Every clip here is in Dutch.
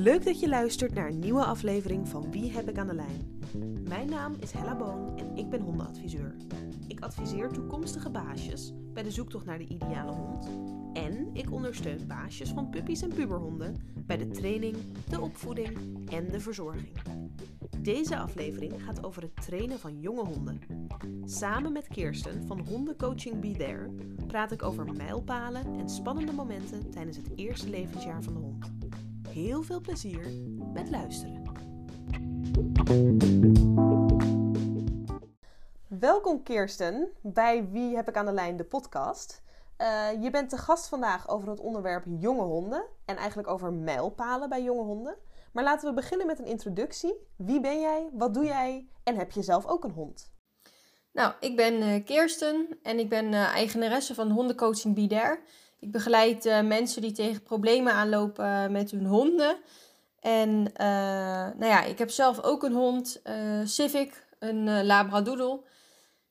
Leuk dat je luistert naar een nieuwe aflevering van Wie heb ik aan de lijn? Mijn naam is Hella Boon en ik ben hondenadviseur. Ik adviseer toekomstige baasjes bij de zoektocht naar de ideale hond. En ik ondersteun baasjes van puppies en puberhonden bij de training, de opvoeding en de verzorging. Deze aflevering gaat over het trainen van jonge honden. Samen met Kirsten van Hondencoaching Be There praat ik over mijlpalen en spannende momenten tijdens het eerste levensjaar van de hond. Heel veel plezier met luisteren. Welkom Kirsten bij Wie heb ik aan de lijn, de podcast. Uh, je bent de gast vandaag over het onderwerp jonge honden en eigenlijk over mijlpalen bij jonge honden. Maar laten we beginnen met een introductie. Wie ben jij? Wat doe jij? En heb je zelf ook een hond? Nou, ik ben uh, Kirsten en ik ben uh, eigenaresse van hondencoaching There. Ik begeleid uh, mensen die tegen problemen aanlopen met hun honden. En nou ja, ik heb zelf ook een hond, Civic, een Labradoodle.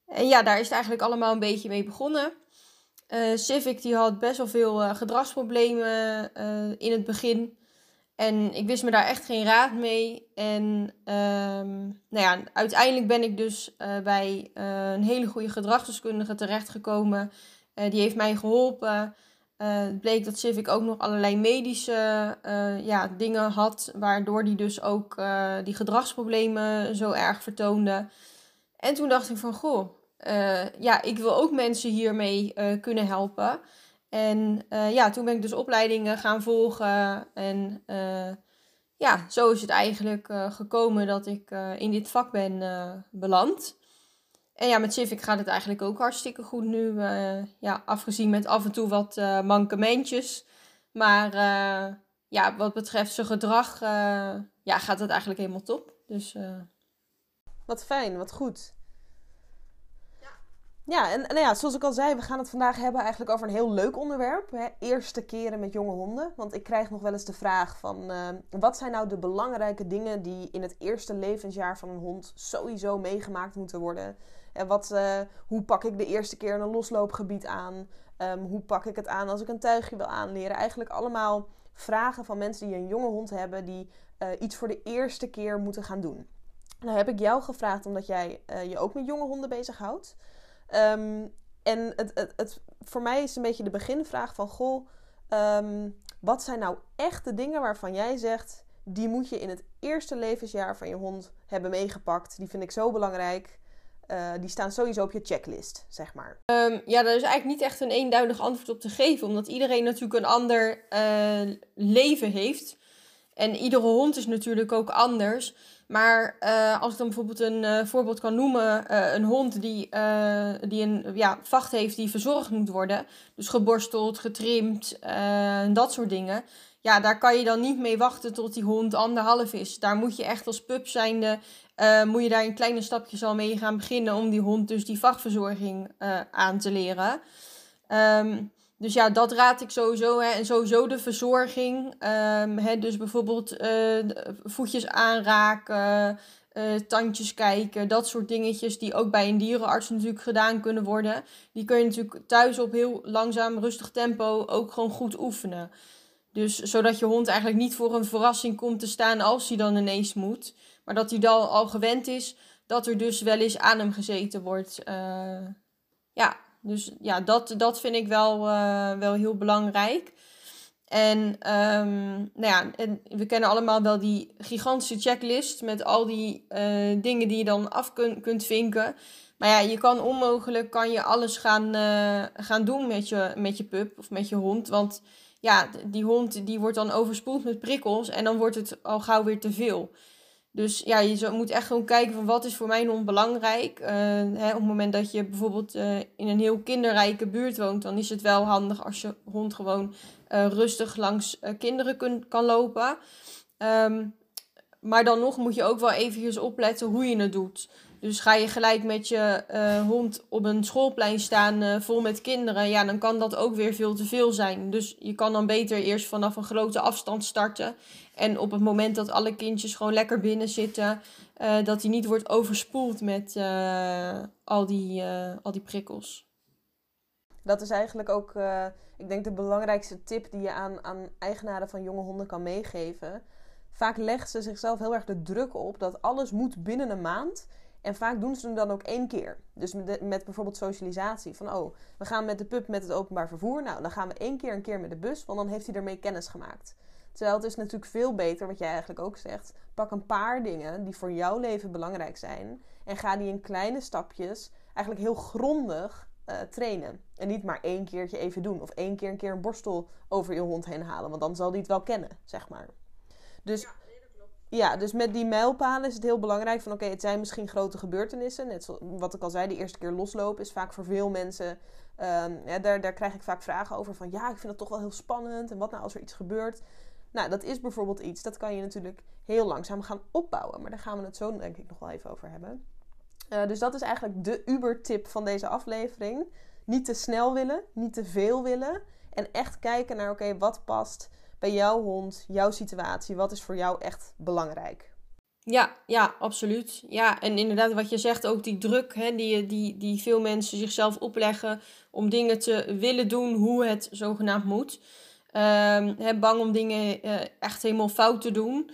En ja, daar is het eigenlijk allemaal een beetje mee begonnen. Civic die had best wel veel gedragsproblemen in het begin. En ik wist me daar echt geen raad mee. En um, nou ja, uiteindelijk ben ik dus bij een hele goede gedragsdeskundige terechtgekomen. Uh, die heeft mij geholpen. Het bleek dat Civic ook nog allerlei medische ja, dingen had. Waardoor die dus ook die gedragsproblemen zo erg vertoonde. En toen dacht ik van, goh, ja, ik wil ook mensen hiermee kunnen helpen. En ja, toen ben ik dus opleidingen gaan volgen. En ja, zo is het eigenlijk gekomen dat ik in dit vak ben beland. En ja, met Civic gaat het eigenlijk ook hartstikke goed nu. ja, afgezien met af en toe wat mankementjes. Maar ja, wat betreft zijn gedrag ja, gaat het eigenlijk helemaal top. Dus, Wat fijn, wat goed. Ja, en nou ja, zoals ik al zei, we gaan het vandaag hebben eigenlijk over een heel leuk onderwerp. Hè? Eerste keren met jonge honden. Want ik krijg nog wel eens de vraag van... Wat zijn nou de belangrijke dingen die in het eerste levensjaar van een hond sowieso meegemaakt moeten worden? En wat, uh, hoe pak ik de eerste keer een losloopgebied aan? Um, hoe pak ik het aan als ik een tuigje wil aanleren? Eigenlijk allemaal vragen van mensen die een jonge hond hebben... die uh, iets voor de eerste keer moeten gaan doen. Nou heb ik jou gevraagd omdat jij je ook met jonge honden bezighoudt... Um, en het, het, het, voor mij is een beetje de beginvraag van... Goh, um, wat zijn nou echt de dingen waarvan jij zegt... die moet je in het eerste levensjaar van je hond hebben meegepakt. Die vind ik zo belangrijk. Uh, die staan sowieso op je checklist, zeg maar. Um, ja, daar is eigenlijk niet echt een eenduidig antwoord op te geven. Omdat iedereen natuurlijk een ander uh, leven heeft. En iedere hond is natuurlijk ook anders. Maar uh, als ik dan bijvoorbeeld een voorbeeld kan noemen, een hond die, die een ja, vacht heeft die verzorgd moet worden, dus geborsteld, getrimd, dat soort dingen. Ja, daar kan je dan niet mee wachten tot die hond anderhalf is. Daar moet je echt als pup zijnde, moet je daar in kleine stapjes al mee gaan beginnen om die hond dus die vachtverzorging aan te leren. Um, dus ja, dat raad ik sowieso. Hè. En sowieso de verzorging. Um, hè, dus bijvoorbeeld uh, voetjes aanraken, uh, tandjes kijken. Dat soort dingetjes die ook bij een dierenarts natuurlijk gedaan kunnen worden. Die kun je natuurlijk thuis op heel langzaam, rustig tempo ook gewoon goed oefenen. Dus zodat je hond eigenlijk niet voor een verrassing komt te staan als hij dan ineens moet. Maar dat hij dan al gewend is dat er dus wel eens aan hem gezeten wordt. Uh, ja, dus ja, dat, dat vind ik wel, uh, wel heel belangrijk. En um, nou ja, en we kennen allemaal wel die gigantische checklist met al die uh, dingen die je dan af kun, kunt vinken. Maar ja, je kan onmogelijk kan je alles gaan, gaan doen met je, met je pup of met je hond. Want ja, die hond die wordt dan overspoeld met prikkels en dan wordt het al gauw weer te veel. Dus ja, je moet echt gewoon kijken van wat is voor mij nog belangrijk. Uh, hè, op het moment dat je bijvoorbeeld uh, in een heel kinderrijke buurt woont, dan is het wel handig als je hond gewoon uh, rustig langs kinderen kan lopen. Um, maar dan nog moet je ook wel eventjes opletten hoe je het doet. Dus ga je gelijk met je uh, hond op een schoolplein staan uh, vol met kinderen, ja, dan kan dat ook weer veel te veel zijn. Dus je kan dan beter eerst vanaf een grote afstand starten. En op het moment dat alle kindjes gewoon lekker binnen zitten, uh, dat die niet wordt overspoeld met al, die, al die prikkels. Dat is eigenlijk ook, ik denk, de belangrijkste tip die je aan, aan eigenaren van jonge honden kan meegeven vaak legt ze zichzelf heel erg de druk op dat alles moet binnen een maand. En vaak doen ze hem dan ook één keer. Dus met, met, bijvoorbeeld socialisatie. Van oh, we gaan met de pub met het openbaar vervoer. Nou, dan gaan we één keer een keer met de bus, want dan heeft hij ermee kennis gemaakt. Terwijl het is natuurlijk veel beter, wat jij eigenlijk ook zegt. Pak een paar dingen die voor jouw leven belangrijk zijn. En ga die in kleine stapjes eigenlijk heel grondig uh, trainen. En niet maar één keertje even doen. Of één keer een keer een borstel over je hond heen halen. Want dan zal die het wel kennen, zeg maar. Dus ja, dus met die mijlpalen is het heel belangrijk van... Oké, het zijn misschien grote gebeurtenissen. Net zoals wat ik al zei, de eerste keer loslopen is vaak voor veel mensen... Ja, daar, daar krijg ik vaak vragen over van... Ja, ik vind het toch wel heel spannend. En wat nou als er iets gebeurt? Nou, dat is bijvoorbeeld iets, dat kan je natuurlijk heel langzaam gaan opbouwen. Maar daar gaan we het zo denk ik nog wel even over hebben. Uh, dus dat is eigenlijk de Uber-tip van deze aflevering. Niet te snel willen, niet te veel willen. En echt kijken naar, oké, wat past bij jouw hond, jouw situatie? Wat is voor jou echt belangrijk? Ja, ja, absoluut. Ja, en inderdaad, wat je zegt, ook die druk hè, die, die, die veel mensen zichzelf opleggen om dingen te willen doen hoe het zogenaamd moet. Um, bang om dingen uh, echt helemaal fout te doen.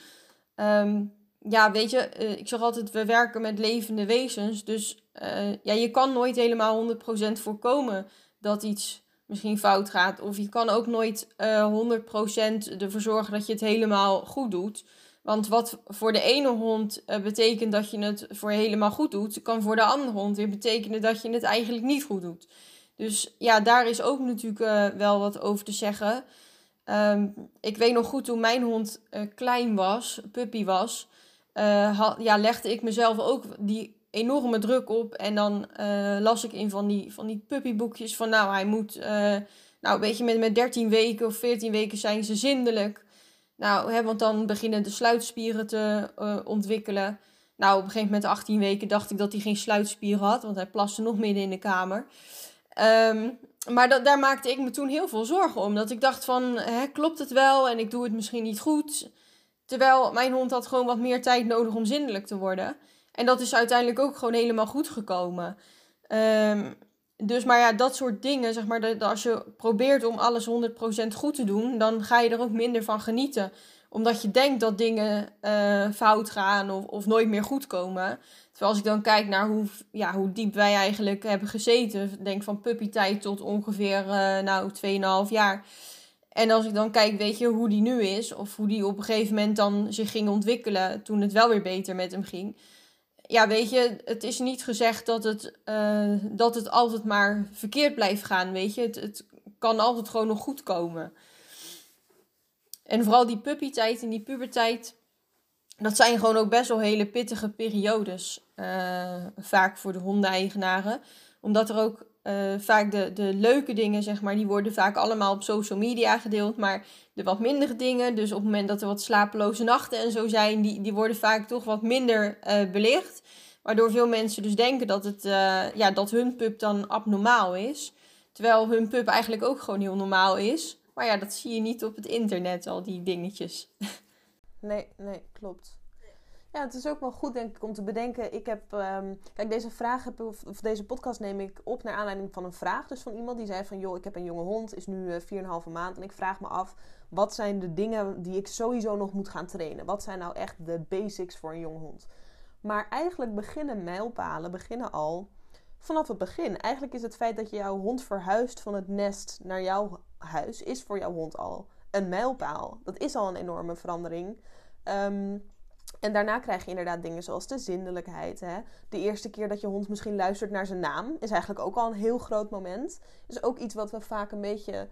Um, ja, weet je, uh, ik zeg altijd, we werken met levende wezens. Dus uh, ja, je kan nooit helemaal 100% voorkomen dat iets misschien fout gaat. Of je kan ook nooit 100% ervoor zorgen dat je het helemaal goed doet. Want wat voor de ene hond betekent dat je het voor helemaal goed doet, kan voor de andere hond weer betekenen dat je het eigenlijk niet goed doet. Dus ja, daar is ook natuurlijk wel wat over te zeggen. Um, ik weet nog goed toen mijn hond klein was, puppy was, ja, legde ik mezelf ook die enorme druk op. En dan uh, las ik in van die, van die puppyboekjes van nou, hij moet, nou weet je, met, met 13 weken of 14 weken zijn ze zindelijk. Nou, hè, want dan beginnen de sluitspieren te ontwikkelen. Nou, op een gegeven moment, 18 weken, dacht ik dat hij geen sluitspieren had, want hij plaste nog midden in de kamer. Um, maar dat, daar maakte ik me toen heel veel zorgen om. Dat ik dacht van, hè, klopt het wel en ik doe het misschien niet goed. Terwijl mijn hond had gewoon wat meer tijd nodig om zindelijk te worden. En dat is uiteindelijk ook gewoon helemaal goed gekomen. Um, dus maar ja, dat soort dingen, zeg maar, dat, als je probeert om alles 100% goed te doen, dan ga je er ook minder van genieten. Omdat je denkt dat dingen uh, fout gaan of, of nooit meer goed komen. Terwijl als ik dan kijk naar hoe, ja, hoe diep wij eigenlijk hebben gezeten, denk van puppytijd tot ongeveer uh, nou 2,5 jaar. En als ik dan kijk, weet je, hoe die nu is, of hoe die op een gegeven moment dan zich ging ontwikkelen toen het wel weer beter met hem ging. Ja, weet je, het is niet gezegd dat het, uh, dat het altijd maar verkeerd blijft gaan, weet je. Het, het kan altijd gewoon nog goed komen. En vooral die puppytijd en die pubertijd, dat zijn gewoon ook best wel hele pittige periodes. Uh, vaak voor de hondeneigenaren. Omdat er ook uh, vaak de, de leuke dingen, zeg maar, die worden vaak allemaal op social media gedeeld. Maar de wat mindere dingen, dus op het moment dat er wat slapeloze nachten en zo zijn, die, die worden vaak toch wat minder uh, belicht. Waardoor veel mensen dus denken dat, het, ja, dat hun pup dan abnormaal is. Terwijl hun pup eigenlijk ook gewoon heel normaal is. Maar ja, dat zie je niet op het internet, al die dingetjes. Nee, nee, klopt. Ja, het is ook wel goed, denk ik, om te bedenken. Ik heb, um, kijk, deze vraag heb, of, of, deze podcast neem ik op naar aanleiding van een vraag. Dus van iemand die zei van, joh, ik heb een jonge hond, is nu uh, eh, 4,5 maand. En ik vraag me af, wat zijn de dingen die ik sowieso nog moet gaan trainen? Wat zijn nou echt de basics voor een jonge hond? Maar eigenlijk beginnen mijlpalen, beginnen al vanaf het begin. Eigenlijk is het feit dat je jouw hond verhuist van het nest naar jouw huis, is voor jouw hond al een mijlpaal. Dat is al een enorme verandering. Um, en daarna krijg je inderdaad dingen zoals de zindelijkheid. Hè? De eerste keer dat je hond misschien luistert naar zijn naam is eigenlijk ook al een heel groot moment. Is ook iets wat we vaak een beetje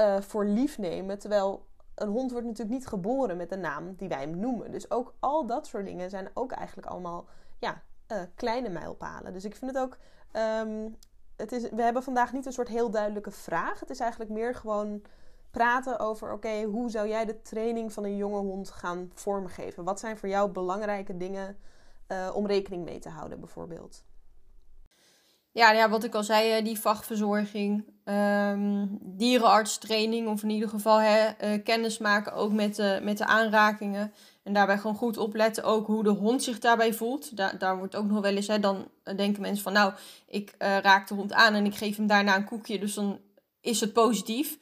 uh, voor lief nemen. Terwijl een hond wordt natuurlijk niet geboren met de naam die wij hem noemen. Dus ook al dat soort dingen zijn ook eigenlijk allemaal ja, uh, kleine mijlpalen. Dus ik vind het ook. Um, het is, we hebben vandaag niet een soort heel duidelijke vraag. Het is eigenlijk meer gewoon praten over: oké, hoe zou jij de training van een jonge hond gaan vormgeven? Wat zijn voor jou belangrijke dingen uh, om rekening mee te houden, bijvoorbeeld? Ja, ja, wat ik al zei, eh, die vachtverzorging, um, dierenartstraining, of in ieder geval hè, uh, kennis maken ook met de, met de aanrakingen. En daarbij gewoon goed opletten ook hoe de hond zich daarbij voelt. Da daar wordt ook nog wel eens, hè, dan denken mensen van nou, ik raak de hond aan en ik geef hem daarna een koekje, dus dan is het positief.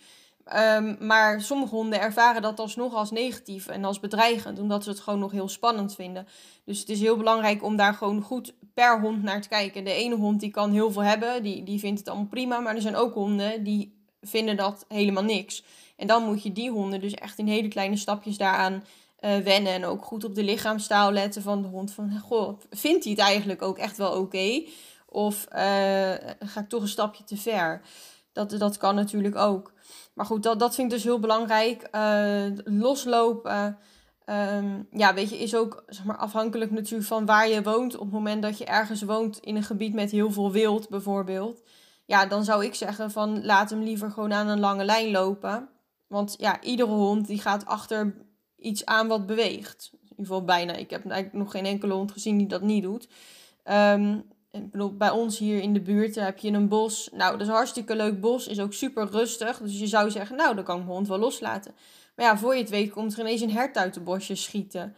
Ehm, maar sommige honden ervaren dat alsnog als negatief en als bedreigend, omdat ze het gewoon nog heel spannend vinden. Dus het is heel belangrijk om daar gewoon goed per hond naar te kijken. De ene hond die kan heel veel hebben, die, die vindt het allemaal prima, maar er zijn ook honden die vinden dat helemaal niks. En dan moet je die honden dus echt in hele kleine stapjes daaraan uh, wennen. En ook goed op de lichaamstaal letten van de hond. Van, goh, vindt hij het eigenlijk ook echt wel oké? Of uh, ga ik toch een stapje te ver? Dat, dat kan natuurlijk ook. Maar goed, dat, dat vind ik dus heel belangrijk. Uh, loslopen. Um, ja, weet je, is ook zeg maar, afhankelijk natuurlijk van waar je woont. Op het moment dat je ergens woont in een gebied met heel veel wild, bijvoorbeeld. Ja, dan zou ik zeggen van laat hem liever gewoon aan een lange lijn lopen. Want ja, iedere hond die gaat achter iets aan wat beweegt. In ieder geval bijna. Ik heb eigenlijk nog geen enkele hond gezien die dat niet doet. Um, bij ons hier in de buurt heb je een bos. Nou, dat is een hartstikke leuk bos. Is ook super rustig. Dus je zou zeggen, nou, dan kan ik mijn hond wel loslaten. Maar ja, voor je het weet komt er ineens een hert uit de bosje schieten.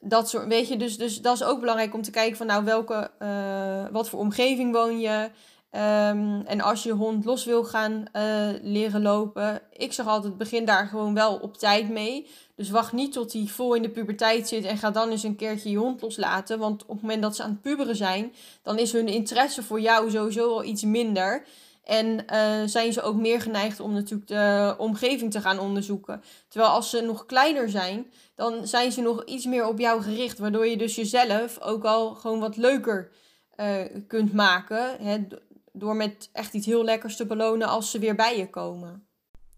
Dat soort, weet je, dus, dus dat is ook belangrijk om te kijken van, nou, welke, uh, wat voor omgeving woon je? Um, en als je hond los wil gaan uh, leren lopen, ik zeg altijd, begin daar gewoon wel op tijd mee. Dus wacht niet tot hij vol in de puberteit zit en ga dan eens een keertje je hond loslaten. Want op het moment dat ze aan het puberen zijn, dan is hun interesse voor jou sowieso al iets minder. En uh, zijn ze ook meer geneigd om natuurlijk de omgeving te gaan onderzoeken. Terwijl als ze nog kleiner zijn, dan zijn ze nog iets meer op jou gericht. Waardoor je dus jezelf ook al gewoon wat leuker uh, kunt maken. Hè, door met echt iets heel lekkers te belonen als ze weer bij je komen.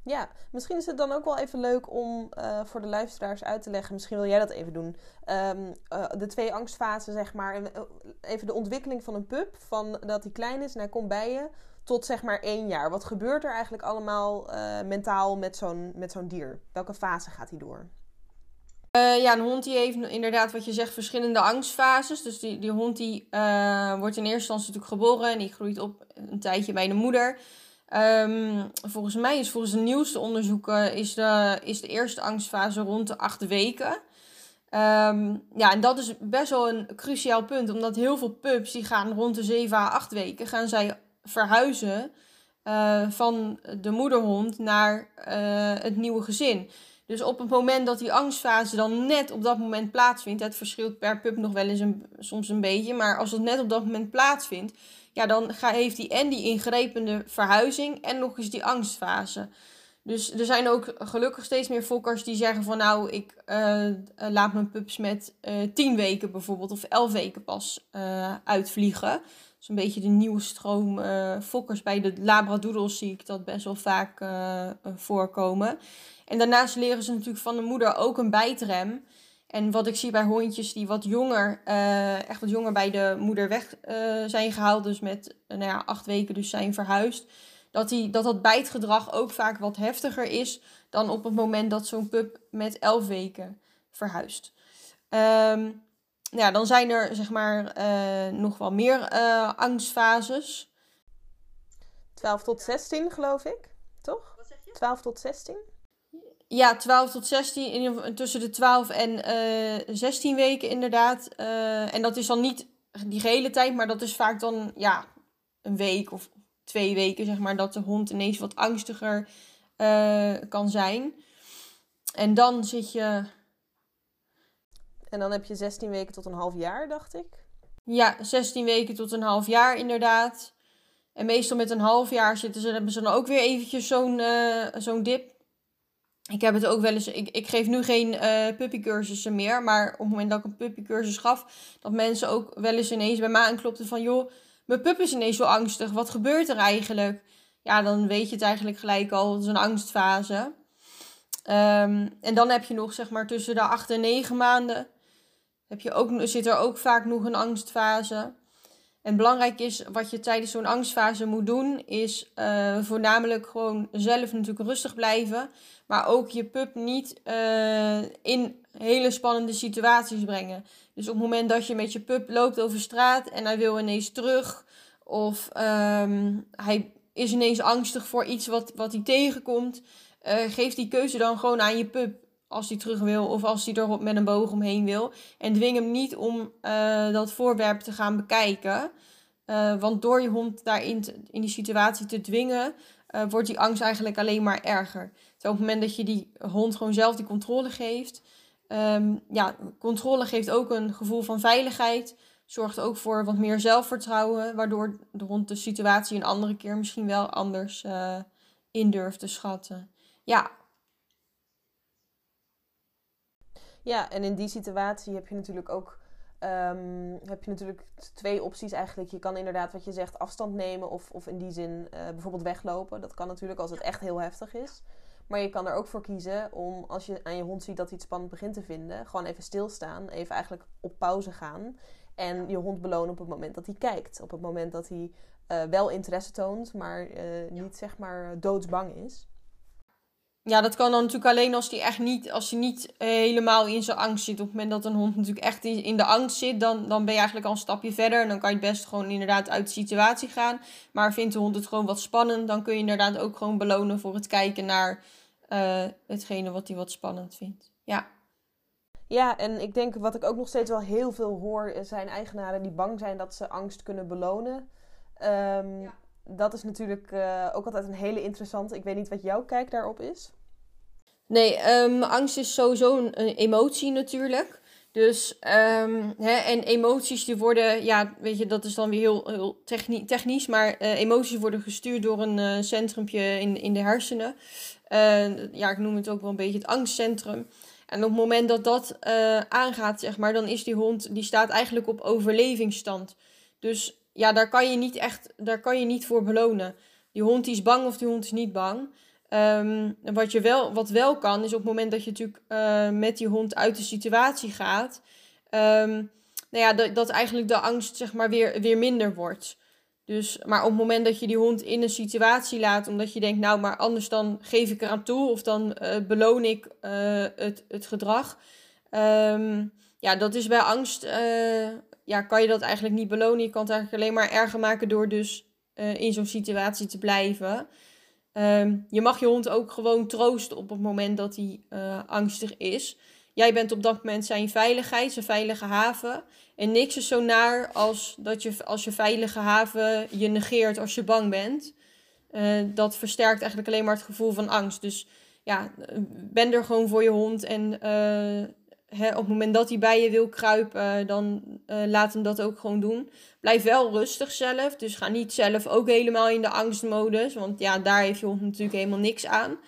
Ja, misschien is het dan ook wel even leuk om uh, voor de luisteraars uit te leggen. Misschien wil jij dat even doen. Um, uh, de twee angstfasen, zeg maar. Even de ontwikkeling van een pup. Van dat hij klein is en hij komt bij je. Tot zeg maar één jaar. Wat gebeurt er eigenlijk allemaal mentaal met zo'n, met zo'n dier? Welke fase gaat hij door? Ja, een hond die heeft inderdaad wat je zegt verschillende angstfases. Dus die, die hond die wordt in eerste instantie natuurlijk geboren en die groeit op een tijdje bij de moeder. Um, volgens mij is volgens de nieuwste onderzoeken is de, is de eerste angstfase rond de acht weken. Um, ja, en dat is best wel een cruciaal punt, omdat heel veel pups die gaan rond de 7 à 8 weken gaan zij verhuizen uh, van de moederhond naar het nieuwe gezin. Dus op het moment dat die angstfase dan net op dat moment plaatsvindt, het verschilt per pup nog wel eens een, soms een beetje, maar als het net op dat moment plaatsvindt, ja, dan heeft hij en die ingrijpende verhuizing en nog eens die angstfase. Dus er zijn ook gelukkig steeds meer fokkers die zeggen van nou, ik uh, laat mijn pups met uh, tien weken bijvoorbeeld of elf weken pas uitvliegen. Dat is een beetje de nieuwe stroom fokkers. Bij de labradoodles zie ik dat best wel vaak voorkomen. En daarnaast leren ze natuurlijk van de moeder ook een bijtrem. En wat ik zie bij hondjes die wat jonger, uh, echt wat jonger bij de moeder weg uh, zijn gehaald, dus met uh, nou ja, acht weken dus zijn verhuisd, dat, die, dat dat bijtgedrag ook vaak wat heftiger is dan op het moment dat zo'n pup met elf weken verhuist. Um, ja, dan zijn er zeg maar nog wel meer angstfases. 12 tot 16 geloof ik, toch? Wat zeg je? 12 tot 16? Ja, 12 tot 16, in, tussen de 12 en uh, 16 weken inderdaad. Uh, en dat is dan niet die gehele tijd, maar dat is vaak dan ja, een week of twee weken, zeg maar, dat de hond ineens wat angstiger uh, kan zijn. En dan zit je. En dan heb je 16 weken tot een half jaar, dacht ik. Ja, 16 weken tot een half jaar inderdaad. En meestal met een half jaar zitten ze, hebben ze dan ook weer eventjes zo'n uh, zo'n dip ik heb het ook wel eens. Ik, ik geef nu geen uh, puppycursussen meer. Maar op het moment dat ik een puppycursus gaf, dat mensen ook wel eens ineens bij mij aanklopten van joh, mijn pup is ineens zo angstig. Wat gebeurt er eigenlijk? Ja, dan weet je het eigenlijk gelijk al. Het is een angstfase. Um, en dan heb je nog zeg maar tussen de 8 en 9 maanden. Heb je ook, zit er ook vaak nog een angstfase. En belangrijk is, wat je tijdens zo'n angstfase moet doen, is uh, voornamelijk gewoon zelf natuurlijk rustig blijven. Maar ook je pup niet uh, in hele spannende situaties brengen. Dus op het moment dat je met je pup loopt over straat en hij wil ineens terug. Of um, hij is ineens angstig voor iets wat, wat hij tegenkomt. Uh, geef die keuze dan gewoon aan je pup als hij terug wil of als hij er met een boog omheen wil. En dwing hem niet om uh, dat voorwerp te gaan bekijken. Uh, want door je hond daarin in die situatie te dwingen, uh, wordt die angst eigenlijk alleen maar erger. Dus op het moment dat je die hond gewoon zelf die controle geeft, um, ja, controle geeft ook een gevoel van veiligheid. Zorgt ook voor wat meer zelfvertrouwen, waardoor de hond de situatie een andere keer misschien wel anders in durft te schatten. Ja. Ja, en in die situatie heb je natuurlijk ook um, heb je natuurlijk twee opties eigenlijk. Je kan inderdaad, wat je zegt, afstand nemen of, of in die zin uh, bijvoorbeeld weglopen. Dat kan natuurlijk als het echt heel heftig is. Maar je kan er ook voor kiezen om, als je aan je hond ziet dat hij het spannend begint te vinden, gewoon even stilstaan, even eigenlijk op pauze gaan. En je hond belonen op het moment dat hij kijkt. Op het moment dat hij uh, wel interesse toont, maar uh, niet zeg maar doodsbang is. Ja, dat kan dan natuurlijk alleen als hij echt niet, als hij niet uh, helemaal in zijn angst zit. Op het moment dat een hond natuurlijk echt in, in de angst zit, dan, dan ben je eigenlijk al een stapje verder. En dan kan je het best gewoon inderdaad uit de situatie gaan. Maar vindt de hond het gewoon wat spannend, dan kun je inderdaad ook gewoon belonen voor het kijken naar uh, hetgene wat hij wat spannend vindt. Ja. Ja, en ik denk wat ik ook nog steeds wel heel veel hoor, zijn eigenaren die bang zijn dat ze angst kunnen belonen. Um, ja. Dat is natuurlijk uh, ook altijd een hele interessante. Ik weet niet wat jouw kijk daarop is. Nee, um, angst is sowieso een, emotie natuurlijk. Dus, um, hè, en emoties die worden, ja, weet je, dat is dan weer heel, heel techni technisch, maar uh, emoties worden gestuurd door een uh, centrumpje in, in de hersenen. Uh, ja, ik noem het ook wel een beetje het angstcentrum. En op het moment dat dat aangaat, zeg maar, dan is die hond, die staat eigenlijk op overlevingsstand. Dus ja, daar kan je niet echt, daar kan je niet voor belonen. Die hond is bang of die hond is niet bang. Um, wat, je wel, wat wel kan, is op het moment dat je natuurlijk uh, met die hond uit de situatie gaat, um, nou ja, dat, dat eigenlijk de angst zeg maar weer, weer minder wordt. Dus, maar op het moment dat je die hond in een situatie laat, omdat je denkt, nou, maar anders dan geef ik eraan toe of dan uh, beloon ik uh, het, het gedrag. Um, ja, dat is bij angst, ja, kan je dat eigenlijk niet belonen. Je kan het eigenlijk alleen maar erger maken door dus in zo'n situatie te blijven. Um, je mag je hond ook gewoon troosten op het moment dat hij uh, angstig is. Jij bent op dat moment zijn veiligheid, zijn veilige haven. En niks is zo naar als dat je als je veilige haven je negeert als je bang bent. Uh, dat versterkt eigenlijk alleen maar het gevoel van angst. Dus ja, ben er gewoon voor je hond. En hè, op het moment dat hij bij je wil kruipen, dan laat hem dat ook gewoon doen. Blijf wel rustig zelf. Dus ga niet zelf ook helemaal in de angstmodus. Want ja, daar heeft je hond natuurlijk helemaal niks aan.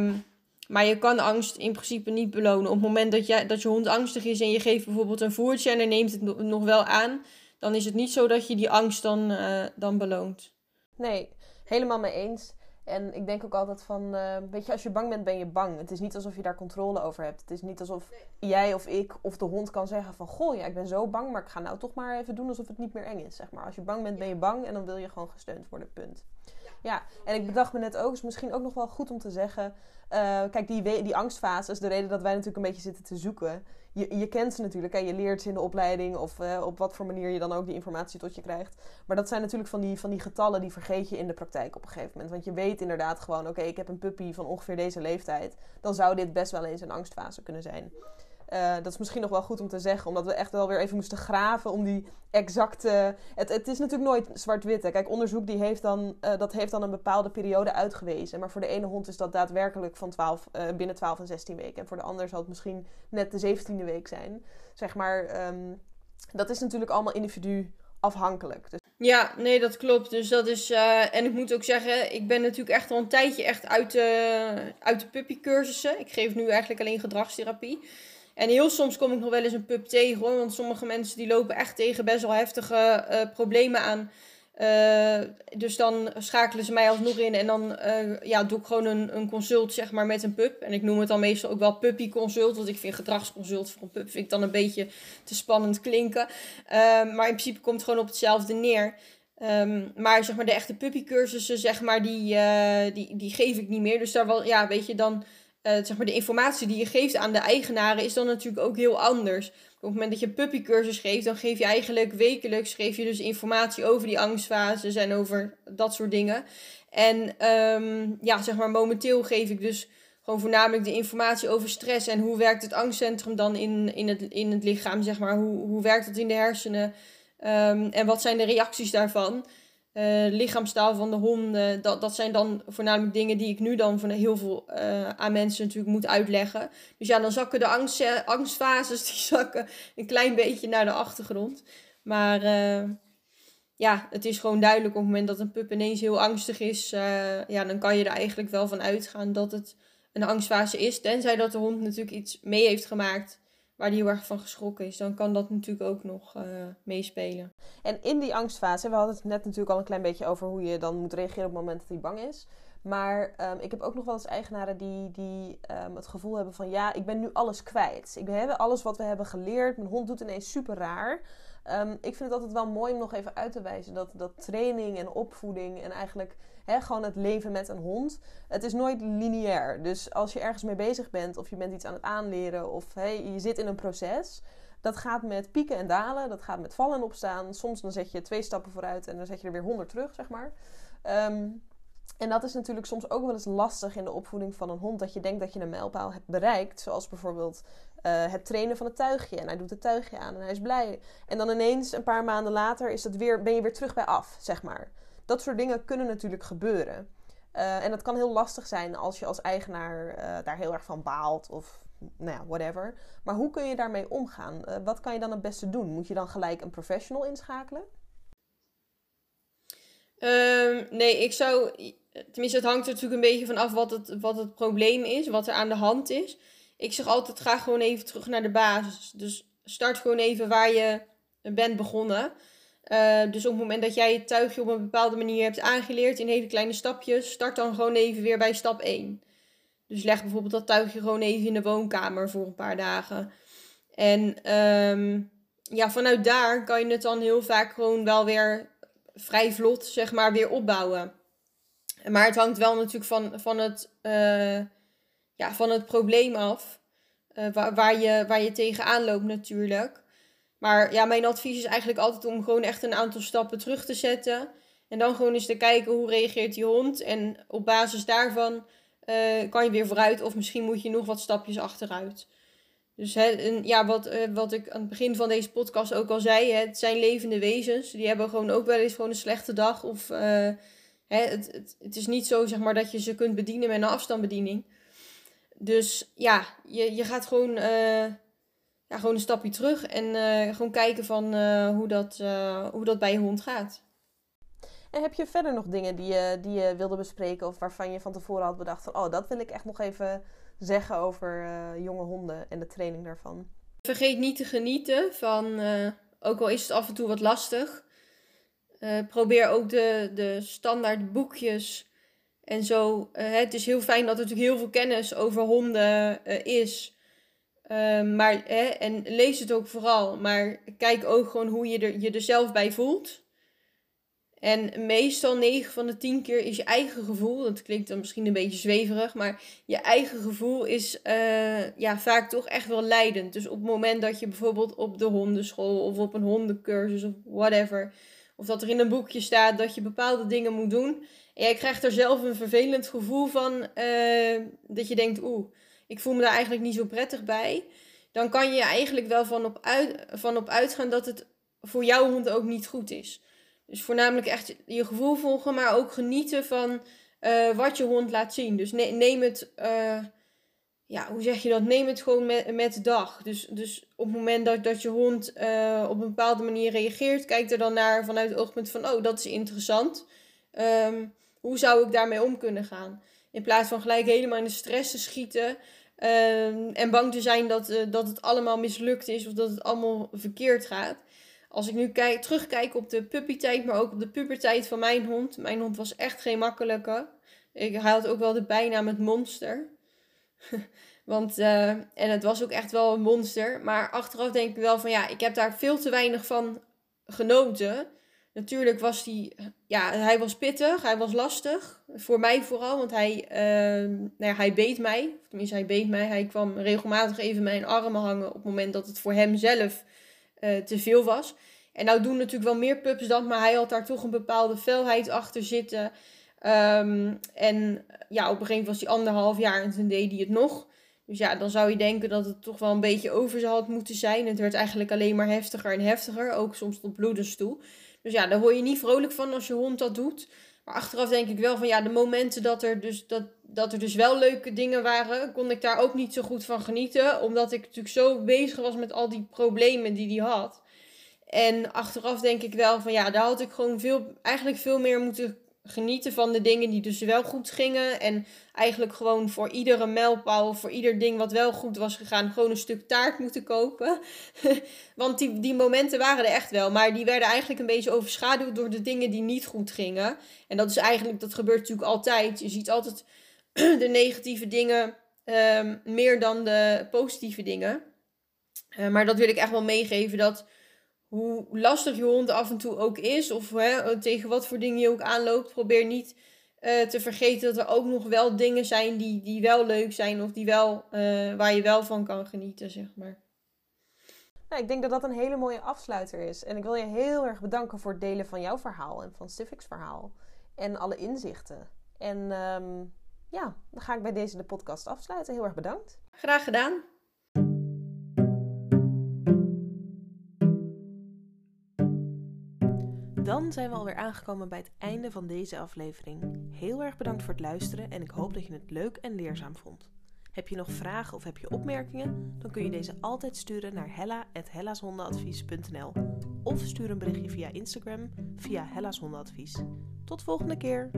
Um, maar je kan angst in principe niet belonen. Op het moment dat, jij, dat je hond angstig is en je geeft bijvoorbeeld een voertje en hij neemt het nog wel aan, dan is het niet zo dat je die angst dan, uh, dan beloont. Nee, helemaal mee eens. En ik denk ook altijd van, uh, weet je, als je bang bent, ben je bang. Het is niet alsof je daar controle over hebt. Het is niet alsof nee. jij of ik of de hond kan zeggen van, goh, ja, ik ben zo bang, maar ik ga nou toch maar even doen alsof het niet meer eng is, zeg maar. Als je bang bent, ben je bang en dan wil je gewoon gesteund worden, punt. Ja, en ik bedacht me net ook, is misschien ook nog wel goed om te zeggen. Uh, kijk, die, die angstfase is de reden dat wij natuurlijk een beetje zitten te zoeken. Je, je kent ze natuurlijk, hè? je leert ze in de opleiding of uh, op wat voor manier je dan ook die informatie tot je krijgt. Maar dat zijn natuurlijk van die, van die getallen die vergeet je in de praktijk op een gegeven moment. Want je weet inderdaad gewoon, oké, ik heb een puppy van ongeveer deze leeftijd. Dan zou dit best wel eens een angstfase kunnen zijn. Uh, dat is misschien nog wel goed om te zeggen, omdat we echt wel weer even moesten graven om die exacte. Het, het is natuurlijk nooit zwart-wit. Kijk, onderzoek die heeft dan, uh, dat heeft dan een bepaalde periode uitgewezen. Maar voor de ene hond is dat daadwerkelijk van 12, uh, binnen 12 en 16 weken. En voor de ander zal het misschien net de 17e week zijn. Zeg maar, um, dat is natuurlijk allemaal individu afhankelijk. Dus... Ja, nee, dat klopt. Dus dat is. En ik moet ook zeggen, ik ben natuurlijk echt al een tijdje echt uit uit de puppycursussen. Ik geef nu eigenlijk alleen gedragstherapie. En heel soms kom ik nog wel eens een pup tegen. Want sommige mensen die lopen echt tegen best wel heftige uh, problemen aan. Uh, dus dan schakelen ze mij alsnog in en dan uh, ja, doe ik gewoon een, een consult zeg maar, met een pup. En ik noem het dan meestal ook wel puppy consult. Want ik vind gedragsconsult voor een pup vind ik dan een beetje te spannend klinken. Uh, maar in principe komt het gewoon op hetzelfde neer. Um, maar zeg maar de echte puppycursussen, zeg maar, die, die, die geef ik niet meer. Dus daar wel, ja, weet je, dan uh, zeg maar de informatie die je geeft aan de eigenaren is dan natuurlijk ook heel anders. Op het moment dat je puppycursus geeft, dan geef je eigenlijk wekelijks geef je dus informatie over die angstfases en over dat soort dingen. En um, ja, zeg maar momenteel geef ik dus gewoon voornamelijk de informatie over stress en hoe werkt het angstcentrum dan in, in, het, in het lichaam, zeg maar. Hoe, hoe werkt het in de hersenen um, en wat zijn de reacties daarvan. Uh, lichaamstaal van de honden. Dat, dat zijn dan voornamelijk dingen die ik nu dan van heel veel uh, aan mensen natuurlijk moet uitleggen. Dus ja, dan zakken de angst, angstfases die zakken een klein beetje naar de achtergrond. Maar ja, het is gewoon duidelijk op het moment dat een pup ineens heel angstig is. ja, dan kan je er eigenlijk wel van uitgaan dat het een angstfase is. Tenzij dat de hond natuurlijk iets mee heeft gemaakt waar die heel erg van geschrokken is, dan kan dat natuurlijk ook nog uh, meespelen. En in die angstfase, we hadden het net natuurlijk al een klein beetje over hoe je dan moet reageren op het moment dat hij bang is. Maar um, ik heb ook nog wel eens eigenaren die, die um, het gevoel hebben van ja, ik ben nu alles kwijt. Ik heb alles wat we hebben geleerd. Mijn hond doet ineens super raar. Um, ik vind het altijd wel mooi om nog even uit te wijzen dat, dat training en opvoeding en eigenlijk hè, gewoon het leven met een hond, het is nooit lineair. Dus als je ergens mee bezig bent of je bent iets aan het aanleren of je zit in een proces, dat gaat met pieken en dalen, dat gaat met vallen en opstaan. Soms dan zet je twee stappen vooruit en dan zet je er weer honderd terug, zeg maar. Um, en dat is natuurlijk soms ook wel eens lastig in de opvoeding van een hond. Dat je denkt dat je een mijlpaal hebt bereikt. Zoals bijvoorbeeld uh, het trainen van het tuigje. En hij doet het tuigje aan en hij is blij. En dan ineens, een paar maanden later, is het weer, ben je weer terug bij af, zeg maar. Dat soort dingen kunnen natuurlijk gebeuren. Uh, en dat kan heel lastig zijn als je als eigenaar uh, daar heel erg van baalt of nou ja, whatever. Maar hoe kun je daarmee omgaan? Uh, wat kan je dan het beste doen? Moet je dan gelijk een professional inschakelen? Um, nee, ik zou. Tenminste, het hangt er natuurlijk een beetje van af wat het, wat het probleem is, wat er aan de hand is. Ik zeg altijd: ga gewoon even terug naar de basis. Dus start gewoon even waar je bent begonnen. Uh, dus op het moment dat jij het tuigje op een bepaalde manier hebt aangeleerd in hele kleine stapjes, start dan gewoon even weer bij stap 1. Dus leg bijvoorbeeld dat tuigje gewoon even in de woonkamer voor een paar dagen. En um, ja, vanuit daar kan je het dan heel vaak gewoon wel weer vrij vlot, zeg maar, weer opbouwen. Maar het hangt wel natuurlijk van, van, het, uh, ja, van het probleem af. Uh, waar, waar, je, waar je tegenaan loopt natuurlijk. Maar ja, mijn advies is eigenlijk altijd om gewoon echt een aantal stappen terug te zetten. En dan gewoon eens te kijken hoe reageert die hond. En op basis daarvan uh, kan je weer vooruit. Of misschien moet je nog wat stapjes achteruit. Dus hè, ja, wat, uh, wat ik aan het begin van deze podcast ook al zei. Hè, het zijn levende wezens. Die hebben gewoon ook wel eens gewoon een slechte dag. Of uh, hè, het, het, het is niet zo zeg maar, dat je ze kunt bedienen met een afstandsbediening. Dus ja, je, je gaat gewoon ja, gewoon een stapje terug en uh, gewoon kijken van uh, hoe, dat, uh, hoe dat bij je hond gaat. En heb je verder nog dingen die je, die je wilde bespreken of waarvan je van tevoren had bedacht van oh, dat wil ik echt nog even zeggen over jonge honden en de training daarvan? Vergeet niet te genieten van, ook al is het af en toe wat lastig, probeer ook de, de standaard boekjes en zo. het is heel fijn dat er natuurlijk heel veel kennis over honden is. Uh, maar, hè, en lees het ook vooral. Maar kijk ook gewoon hoe je er, je er zelf bij voelt. En meestal 9 van de 10 keer is je eigen gevoel. Dat klinkt dan misschien een beetje zweverig. Maar je eigen gevoel is uh, ja, vaak toch echt wel leidend. Dus op het moment dat je bijvoorbeeld op de hondenschool of op een hondencursus of whatever. Of dat er in een boekje staat dat je bepaalde dingen moet doen. En jij krijgt er zelf een vervelend gevoel van. Uh, dat je denkt, oeh ik voel me daar eigenlijk niet zo prettig bij. Dan kan je eigenlijk wel van op, uit, van op uitgaan dat het voor jouw hond ook niet goed is. Dus voornamelijk echt je gevoel volgen, maar ook genieten van uh, wat je hond laat zien. Dus ne neem het, uh, ja, hoe zeg je dat? Neem het gewoon met, met de dag. Dus, dus op het moment dat, dat je hond uh, op een bepaalde manier reageert, kijk er dan naar vanuit het oogpunt van, oh, dat is interessant. Um, hoe zou ik daarmee om kunnen gaan? In plaats van gelijk helemaal in de stress te schieten. Uh, en bang te zijn dat, uh, dat het allemaal mislukt is of dat het allemaal verkeerd gaat. Als ik nu kijk, terugkijk op de puppytijd, maar ook op de pubertijd van mijn hond. Mijn hond was echt geen makkelijke. Ik, hij had ook wel de bijnaam het monster. Want, uh, en het was ook echt wel een monster. Maar achteraf denk ik wel van ja, ik heb daar veel te weinig van genoten. Natuurlijk was hij, ja, hij was pittig, hij was lastig. Voor mij vooral, want hij, uh, nou ja, hij beet mij. Tenminste, hij beet mij. Hij kwam regelmatig even mijn armen hangen op het moment dat het voor hem zelf uh, te veel was. En nou doen natuurlijk wel meer pups dat, maar hij had daar toch een bepaalde felheid achter zitten. Um, en ja, op een gegeven moment was hij anderhalf jaar en toen deed hij het nog. Dus ja, dan zou je denken dat het toch wel een beetje over zou had moeten zijn. Het werd eigenlijk alleen maar heftiger en heftiger, ook soms tot bloedens toe. Dus ja, daar word je niet vrolijk van als je hond dat doet. Maar achteraf denk ik wel van ja, de momenten dat er dus, dat, dat er dus wel leuke dingen waren, kon ik daar ook niet zo goed van genieten. Omdat ik natuurlijk zo bezig was met al die problemen die hij had. En achteraf denk ik wel van ja, daar had ik gewoon veel, eigenlijk veel meer moeten genieten van de dingen die dus wel goed gingen. En eigenlijk gewoon voor iedere mijlpaal, voor ieder ding wat wel goed was gegaan, gewoon een stuk taart moeten kopen. Want die, die momenten waren er echt wel. Maar die werden eigenlijk een beetje overschaduwd door de dingen die niet goed gingen. En dat is eigenlijk, dat gebeurt natuurlijk altijd. Je ziet altijd de negatieve dingen um, meer dan de positieve dingen. Uh, maar dat wil ik echt wel meegeven dat hoe lastig je hond af en toe ook is, of hè, tegen wat voor dingen je ook aanloopt, probeer niet uh, te vergeten dat er ook nog wel dingen zijn die, die wel leuk zijn, of die wel, uh, waar je wel van kan genieten, zeg maar. Nou, ik denk dat dat een hele mooie afsluiter is. En ik wil je heel erg bedanken voor het delen van jouw verhaal en van Civics verhaal. En alle inzichten. En um, ja, dan ga ik bij deze de podcast afsluiten. Heel erg bedankt. Graag gedaan. Dan zijn we alweer aangekomen bij het einde van deze aflevering. Heel erg bedankt voor het luisteren en ik hoop dat je het leuk en leerzaam vond. Heb je nog vragen of heb je opmerkingen? Dan kun je deze altijd sturen naar hella.hellashondenadvies.nl of stuur een berichtje via Instagram via Hella's Tot volgende keer!